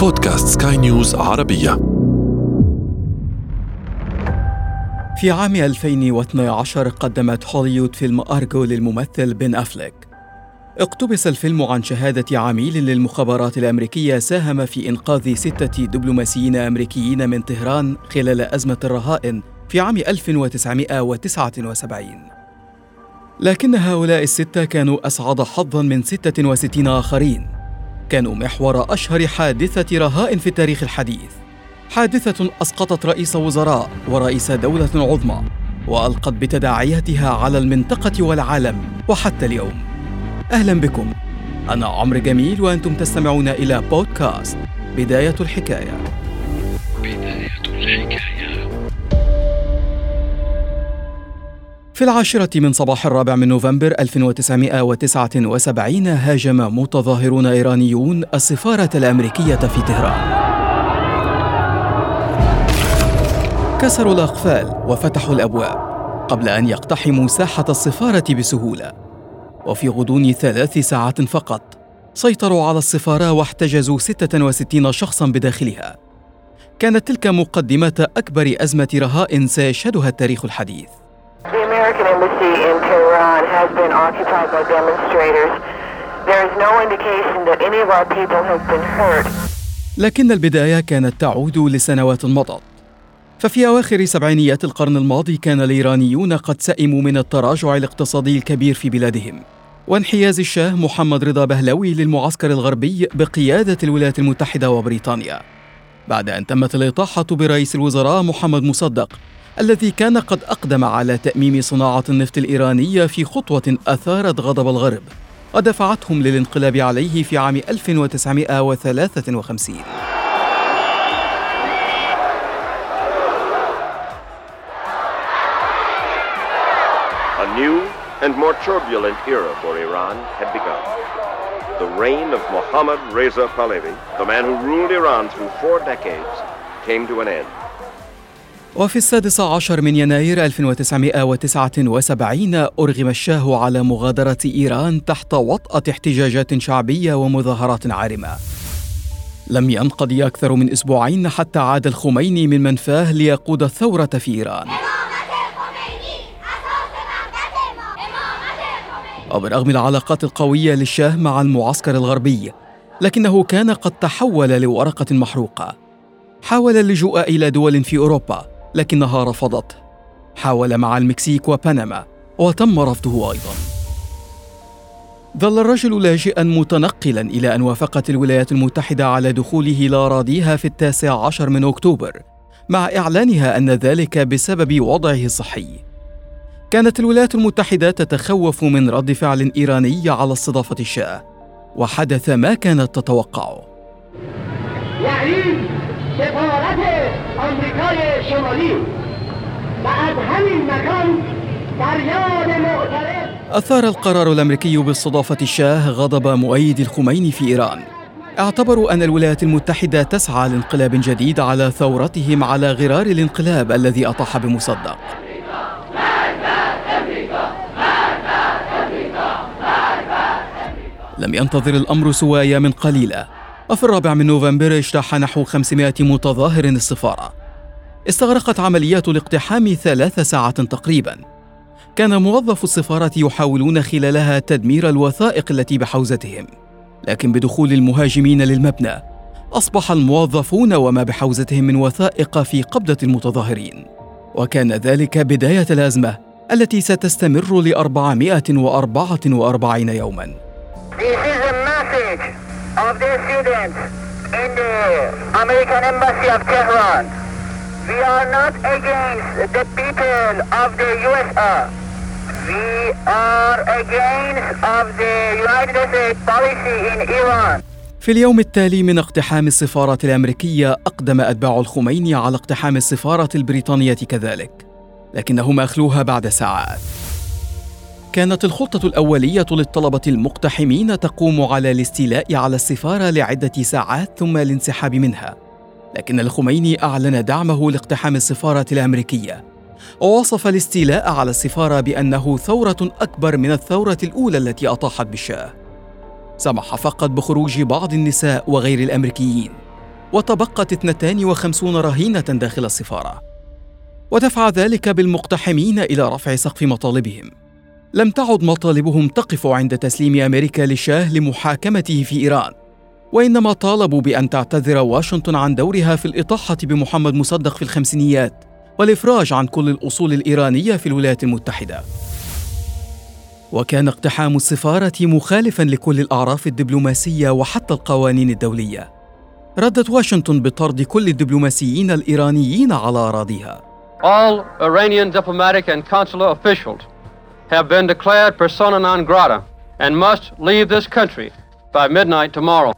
بودكاست سكاي نيوز عربية. في عام 2012 قدمت هوليوود فيلم أرجو للممثل بن أفليك. اقتبس الفيلم عن شهادة عميل للمخابرات الأمريكية ساهم في إنقاذ ستة دبلوماسيين أمريكيين من طهران خلال أزمة الرهائن في عام 1979 لكن هؤلاء الستة كانوا أسعد حظاً من 66 آخرين. كانوا محور أشهر حادثة رهائن في التاريخ الحديث. حادثة أسقطت رئيس وزراء ورئيس دولة عظمى وألقت بتداعياتها على المنطقة والعالم وحتى اليوم. أهلا بكم. أنا عمرو جميل وأنتم تستمعون إلى بودكاست بداية الحكاية. في العاشرة من صباح الرابع من نوفمبر 1979 هاجم متظاهرون إيرانيون السفارة الأمريكية في طهران كسروا الأقفال وفتحوا الأبواب قبل أن يقتحموا ساحة السفارة بسهولة. وفي غضون ثلاث ساعات فقط سيطروا على السفارة واحتجزوا 66 شخصا بداخلها. كانت تلك مقدمة أكبر أزمة رهائن سيشهدها التاريخ الحديث. American embassy in Tehran has been occupied by demonstrators. There is no indication that any of our people have been hurt. لكن البداية كانت تعود لسنوات مضت ففي أواخر سبعينيات القرن الماضي كان الإيرانيون قد سئموا من التراجع الاقتصادي الكبير في بلادهم وانحياز الشاه محمد رضا بهلوي للمعسكر الغربي بقيادة الولايات المتحدة وبريطانيا بعد أن تمت الإطاحة برئيس الوزراء محمد مصدق الذي كان قد أقدم على تأميم صناعة النفط الإيرانية في خطوة أثارت غضب الغرب ودفعتهم للانقلاب عليه في عام 1953 A new and more turbulent era for Iran had begun. The reign of Mohammad Reza Pahlavi, the man who ruled Iran through four decades, came to an end. وفي السادس عشر من يناير 1979 أرغم الشاه على مغادرة إيران تحت وطأة احتجاجات شعبية ومظاهرات عارمة. لم ينقضي أكثر من أسبوعين حتى عاد الخميني من منفاه ليقود الثورة في إيران. وبرغم العلاقات القوية للشاه مع المعسكر الغربي لكنه كان قد تحول لورقة محروقة. حاول اللجوء إلى دول في أوروبا لكنها رفضته حاول مع المكسيك وبنما وتم رفضه أيضا. ظل الرجل لاجئا متنقلا إلى أن وافقت الولايات المتحدة على دخوله لأراضيها في التاسع عشر من أكتوبر مع إعلانها أن ذلك بسبب وضعه الصحي. كانت الولايات المتحدة تتخوف من رد فعل إيراني على استضافة الشاة وحدث ما كانت تتوقعه. أثار القرار الأمريكي باستضافة الشاه غضب مؤيد الخميني في إيران. اعتبروا أن الولايات المتحدة تسعى لانقلاب جديد على ثورتهم على غرار الانقلاب الذي أطاح بمصدق. لم ينتظر الأمر سوى أيام قليلة. وفي الرابع من نوفمبر اجتاح نحو 500 متظاهر السفارة استغرقت عمليات الاقتحام ثلاث ساعات تقريبا. كان موظف السفارة يحاولون خلالها تدمير الوثائق التي بحوزتهم. لكن بدخول المهاجمين للمبنى أصبح الموظفون وما بحوزتهم من وثائق في قبضة المتظاهرين. وكان ذلك بداية الأزمة التي ستستمر وأربعة وأربعين يوماً. Of the students in the American Embassy of Tehran. We are not against the people of the USR. We are against of the United States policy in Iran. في اليوم التالي من اقتحام السفارة الأمريكية أقدم أتباع الخميني على اقتحام السفارة البريطانية كذلك لكنهم أخلوها بعد ساعات كانت الخطة الأولية للطلبة المقتحمين تقوم على الاستيلاء على السفارة لعدة ساعات ثم الانسحاب منها لكن الخميني أعلن دعمه لاقتحام السفارة الأمريكية. ووصف الاستيلاء على السفارة بأنه ثورة أكبر من الثورة الأولى التي أطاحت بالشاه. سمح فقط بخروج بعض النساء وغير الأمريكيين. وتبقت 52 رهينة داخل السفارة. ودفع ذلك بالمقتحمين إلى رفع سقف مطالبهم. لم تعد مطالبهم تقف عند تسليم أمريكا للشاه لمحاكمته في إيران. وإنما طالبوا بأن تعتذر واشنطن عن دورها في الإطاحة بمحمد مصدق في الخمسينيات والإفراج عن كل الأصول الإيرانية في الولايات المتحدة. وكان اقتحام السفارة مخالفا لكل الأعراف الدبلوماسية وحتى القوانين الدولية. ردت واشنطن بطرد كل الدبلوماسيين الإيرانيين على أراضيها. All Iranian diplomatic and consular officials have been declared persona non grata and must leave this country by midnight tomorrow.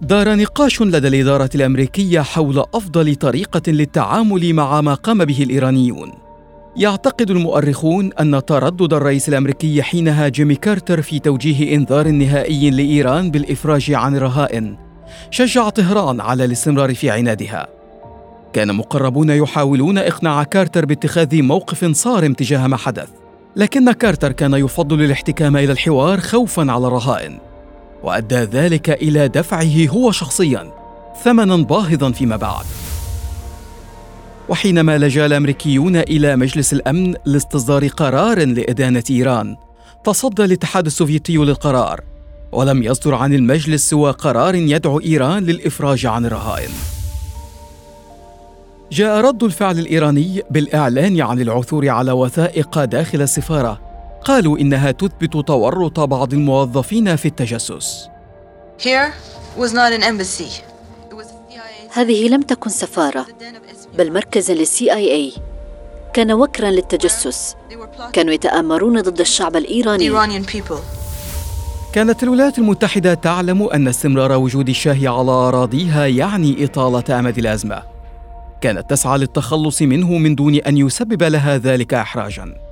دار نقاش لدى الإدارة الأمريكية حول أفضل طريقة للتعامل مع ما قام به الإيرانيون. يعتقد المؤرخون أن تردد الرئيس الأمريكي حينها جيمي كارتر في توجيه إنذار نهائي لإيران بالإفراج عن الرهائن شجع طهران على الاستمرار في عنادها. كان مقربون يحاولون إقناع كارتر باتخاذ موقف صارم تجاه ما حدث، لكن كارتر كان يفضل الاحتكام إلى الحوار خوفا على الرهائن. وأدى ذلك إلى دفعه هو شخصيا ثمنا باهظا فيما بعد. وحينما لجأ الأمريكيون إلى مجلس الأمن لاستصدار قرار لإدانة إيران تصدى الاتحاد السوفيتي للقرار ولم يصدر عن المجلس سوى قرار يدعو إيران للإفراج عن الرهائن. جاء رد الفعل الإيراني بالإعلان عن العثور على وثائق داخل السفارة قالوا إنها تثبت تورط بعض الموظفين في التجسس. هذه لم تكن سفارة بل مركز للسي آي آي. كان وكرا للتجسس. كانوا يتآمرون ضد الشعب الإيراني. كانت الولايات المتحدة تعلم أن استمرار وجود الشاه على أراضيها يعني إطالة أمد الأزمة. كانت تسعى للتخلص منه من دون أن يسبب لها ذلك إحراجاً.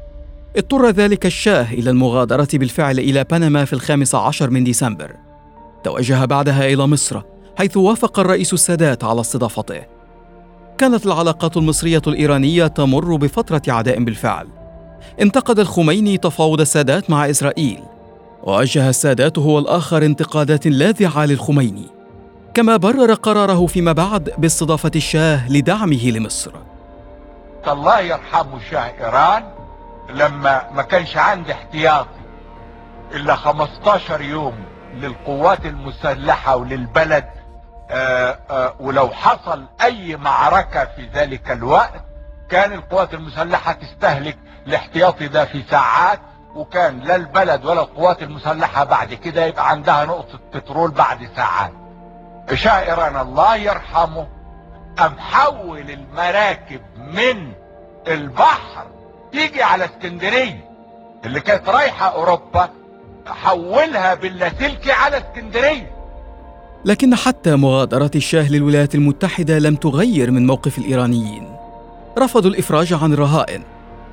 اضطر ذلك الشاه إلى المغادرة بالفعل إلى بنما في الخامس عشر من ديسمبر. توجه بعدها إلى مصر حيث وافق الرئيس السادات على استضافته. كانت العلاقات المصرية الإيرانية تمر بفترة عداء بالفعل. انتقد الخميني تفاوض السادات مع إسرائيل. ووجه السادات هو الآخر انتقادات لاذعة للخميني. كما برر قراره فيما بعد باستضافة الشاه لدعمه لمصر. الله يرحم شاه إيران. لما ما كانش عندي احتياطي إلا 15 يوم للقوات المسلحة وللبلد آآ آآ ولو حصل أي معركة في ذلك الوقت كان القوات المسلحة تستهلك الاحتياطي ده في ساعات وكان لا البلد ولا القوات المسلحة بعد كده يبقى عندها نقطة بترول بعد ساعات. شاعرنا الله يرحمه أم حول المراكب من البحر تيجي على اسكندرية اللي كانت رايحة أوروبا حولها باللاسلكي على اسكندرية. لكن حتى مغادرة الشاه للولايات المتحدة لم تغير من موقف الإيرانيين. رفضوا الإفراج عن الرهائن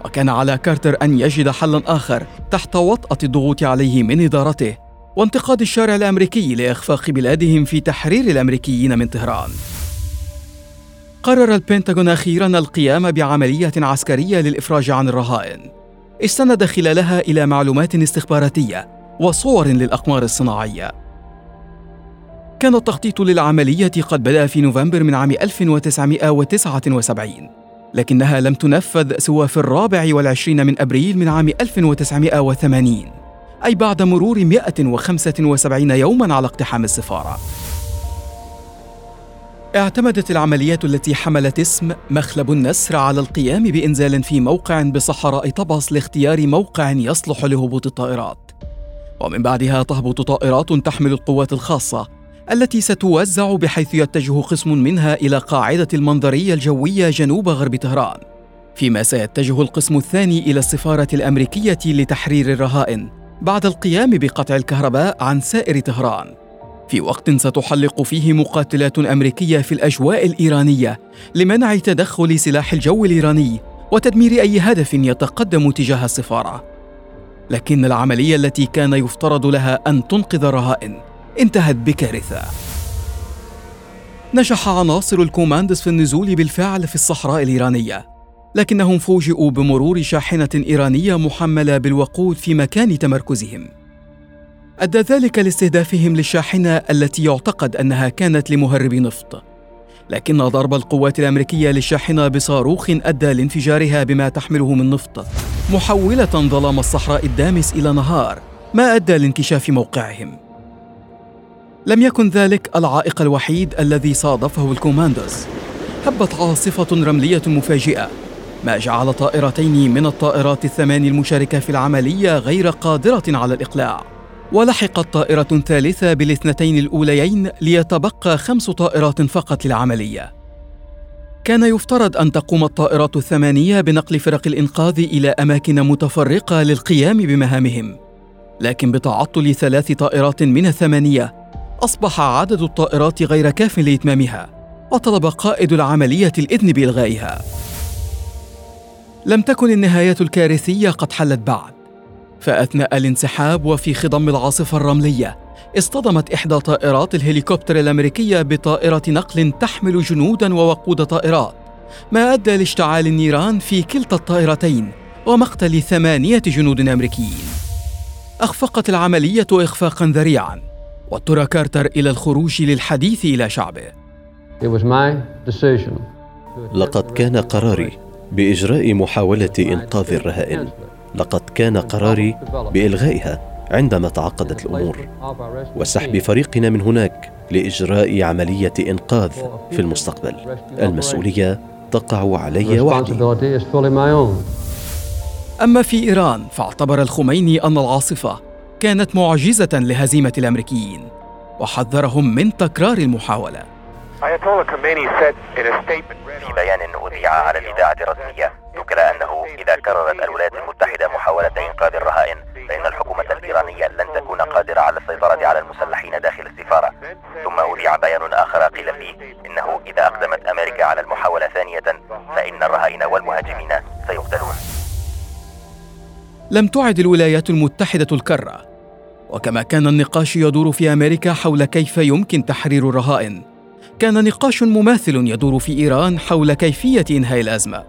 وكان على كارتر أن يجد حلا آخر تحت وطأة الضغوط عليه من إدارته وانتقاد الشارع الأمريكي لإخفاق بلادهم في تحرير الأمريكيين من طهران. قرر البنتاغون أخيرا القيام بعملية عسكرية للإفراج عن الرهائن. استند خلالها إلى معلومات استخباراتية وصور للأقمار الصناعية. كان التخطيط للعملية قد بدأ في نوفمبر من عام 1979 لكنها لم تنفذ سوى في الرابع والعشرين من أبريل من عام 1980 أي بعد مرور 175 يوما على اقتحام السفارة. اعتمدت العمليات التي حملت اسم مخلب النسر على القيام بإنزال في موقع بصحراء طبس لاختيار موقع يصلح لهبوط الطائرات. ومن بعدها تهبط طائرات تحمل القوات الخاصة التي ستوزع بحيث يتجه قسم منها إلى قاعدة المنظرية الجوية جنوب غرب طهران. فيما سيتجه القسم الثاني إلى السفارة الأمريكية لتحرير الرهائن بعد القيام بقطع الكهرباء عن سائر طهران. في وقت ستحلق فيه مقاتلات أمريكية في الأجواء الإيرانية لمنع تدخل سلاح الجو الإيراني وتدمير أي هدف يتقدم تجاه السفارة. لكن العملية التي كان يفترض لها أن تنقذ الرهائن انتهت بكارثة. نجح عناصر الكوماندس في النزول بالفعل في الصحراء الإيرانية لكنهم فوجئوا بمرور شاحنة إيرانية محملة بالوقود في مكان تمركزهم. أدى ذلك لاستهدافهم للشاحنة التي يعتقد أنها كانت لمهرب نفط. لكن ضرب القوات الأمريكية للشاحنة بصاروخ أدى لانفجارها بما تحمله من نفط. محولة ظلام الصحراء الدامس إلى نهار ما أدى لانكشاف موقعهم. لم يكن ذلك العائق الوحيد الذي صادفه الكوماندوز. هبت عاصفة رملية مفاجئة ما جعل طائرتين من الطائرات الثمان المشاركة في العملية غير قادرة على الإقلاع. ولحقت طائرة ثالثة بالاثنتين الأوليين ليتبقى خمس طائرات فقط للعملية. كان يفترض أن تقوم الطائرات الثمانية بنقل فرق الإنقاذ إلى أماكن متفرقة للقيام بمهامهم. لكن بتعطل ثلاث طائرات من الثمانية أصبح عدد الطائرات غير كاف لإتمامها وطلب قائد العملية الإذن بإلغائها. لم تكن النهاية الكارثية قد حلت بعد. فأثناء الانسحاب وفي خضم العاصفة الرملية اصطدمت إحدى طائرات الهليكوبتر الأمريكية بطائرة نقل تحمل جنودا ووقود طائرات ما أدى لاشتعال النيران في كلتا الطائرتين ومقتل ثمانية جنود أمريكيين. أخفقت العملية إخفاقا ذريعا واضطر كارتر إلى الخروج للحديث إلى شعبه. لقد كان قراري بإجراء محاولة إنقاذ الرهائن. لقد كان قراري بإلغائها عندما تعقدت الأمور. وسحب فريقنا من هناك لإجراء عملية إنقاذ في المستقبل. المسؤولية تقع علي وحدي أما في إيران فاعتبر الخميني أن العاصفة كانت معجزة لهزيمة الأمريكيين وحذرهم من تكرار المحاولة. في بيان أذيع على الإذاعة الرسمية ذكر أنه إذا كررت الولايات المتحدة محاولة إنقاذ الرهائن فإن الحكومة الإيرانية لن تكون قادرة على السيطرة على المسلحين داخل السفارة. ثم أذيع بيان آخر قيل فيه إنه إذا أقدمت أمريكا على المحاولة ثانية فإن الرهائن والمهاجمين سيقتلون. لم تعد الولايات المتحدة الكرة وكما كان النقاش يدور في أمريكا حول كيف يمكن تحرير الرهائن. كان نقاش مماثل يدور في إيران حول كيفية إنهاء الأزمة.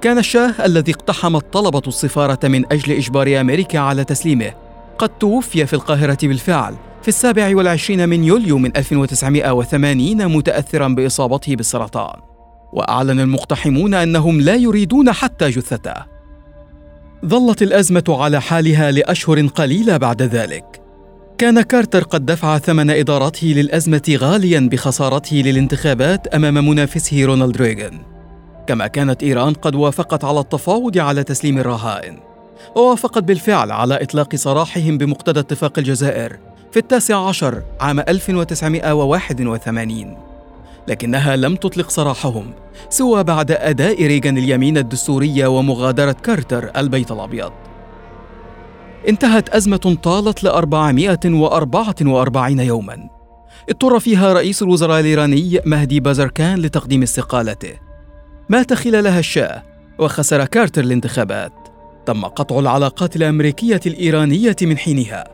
كان الشاه الذي اقتحم طلبة السفارة من أجل إجبار أمريكا على تسليمه قد توفي في القاهرة بالفعل في السابع والعشرين من يوليو من 1980 متأثرا بإصابته بالسرطان. وأعلن المقتحمون أنهم لا يريدون حتى جثته. ظلت الأزمة على حالها لأشهر قليلة بعد ذلك. كان كارتر قد دفع ثمن إدارته للأزمة غاليا بخسارته للانتخابات أمام منافسه رونالد ريغان. كما كانت إيران قد وافقت على التفاوض على تسليم الرهائن. ووافقت بالفعل على إطلاق سراحهم بمقتضى اتفاق الجزائر في التاسع عشر عام 1981 لكنها لم تطلق سراحهم سوى بعد أداء ريغان اليمين الدستورية ومغادرة كارتر البيت الأبيض. انتهت أزمة طالت وأربعة وأربعين يوما. اضطر فيها رئيس الوزراء الإيراني مهدي بازركان لتقديم استقالته. مات خلالها الشاة وخسر كارتر الانتخابات. تم قطع العلاقات الأمريكية الإيرانية من حينها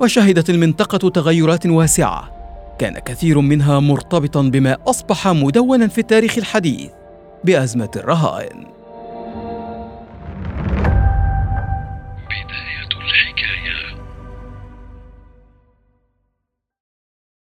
وشهدت المنطقة تغيرات واسعة. كان كثير منها مرتبطا بما أصبح مدونا في التاريخ الحديث بأزمة الرهائن.